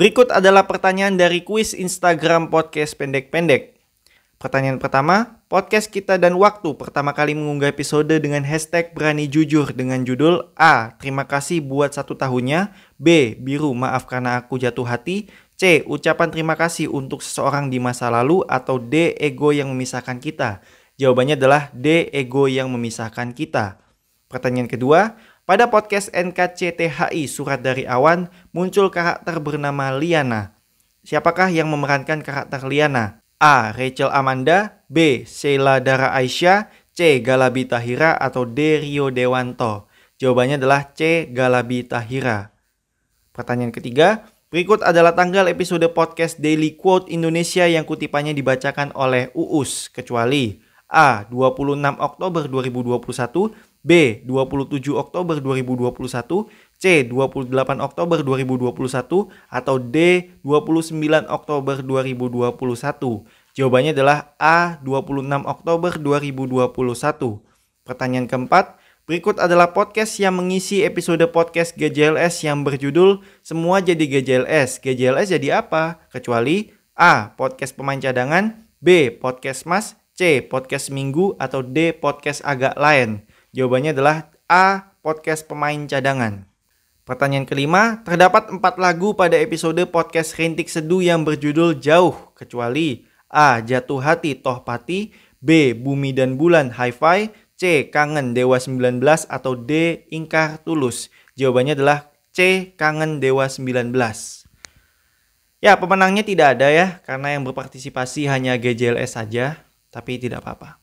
Berikut adalah pertanyaan dari kuis Instagram podcast pendek-pendek. Pertanyaan pertama, podcast kita dan waktu pertama kali mengunggah episode dengan hashtag berani jujur dengan judul A. Terima kasih buat satu tahunnya B. Biru maaf karena aku jatuh hati C. Ucapan terima kasih untuk seseorang di masa lalu atau D. Ego yang memisahkan kita Jawabannya adalah D. Ego yang memisahkan kita Pertanyaan kedua, pada podcast NKCTHI Surat dari Awan muncul karakter bernama Liana. Siapakah yang memerankan karakter Liana? A. Rachel Amanda B. Sheila Dara Aisyah C. Galabi Tahira atau D. Rio Dewanto Jawabannya adalah C. Galabi Tahira Pertanyaan ketiga Berikut adalah tanggal episode podcast Daily Quote Indonesia yang kutipannya dibacakan oleh Uus kecuali A. 26 Oktober 2021 B. 27 Oktober 2021 C. 28 Oktober 2021 atau D. 29 Oktober 2021 Jawabannya adalah A. 26 Oktober 2021 Pertanyaan keempat Berikut adalah podcast yang mengisi episode podcast GJLS yang berjudul Semua Jadi GJLS. GJLS jadi apa? Kecuali A. Podcast pemain cadangan B. Podcast mas C. Podcast minggu Atau D. Podcast agak lain Jawabannya adalah A. Podcast pemain cadangan. Pertanyaan kelima, terdapat empat lagu pada episode podcast Rintik Seduh yang berjudul Jauh, kecuali A. Jatuh Hati Toh Pati, B. Bumi dan Bulan Hi-Fi, C. Kangen Dewa 19, atau D. Ingkar Tulus. Jawabannya adalah C. Kangen Dewa 19. Ya, pemenangnya tidak ada ya, karena yang berpartisipasi hanya GJLS saja, tapi tidak apa-apa.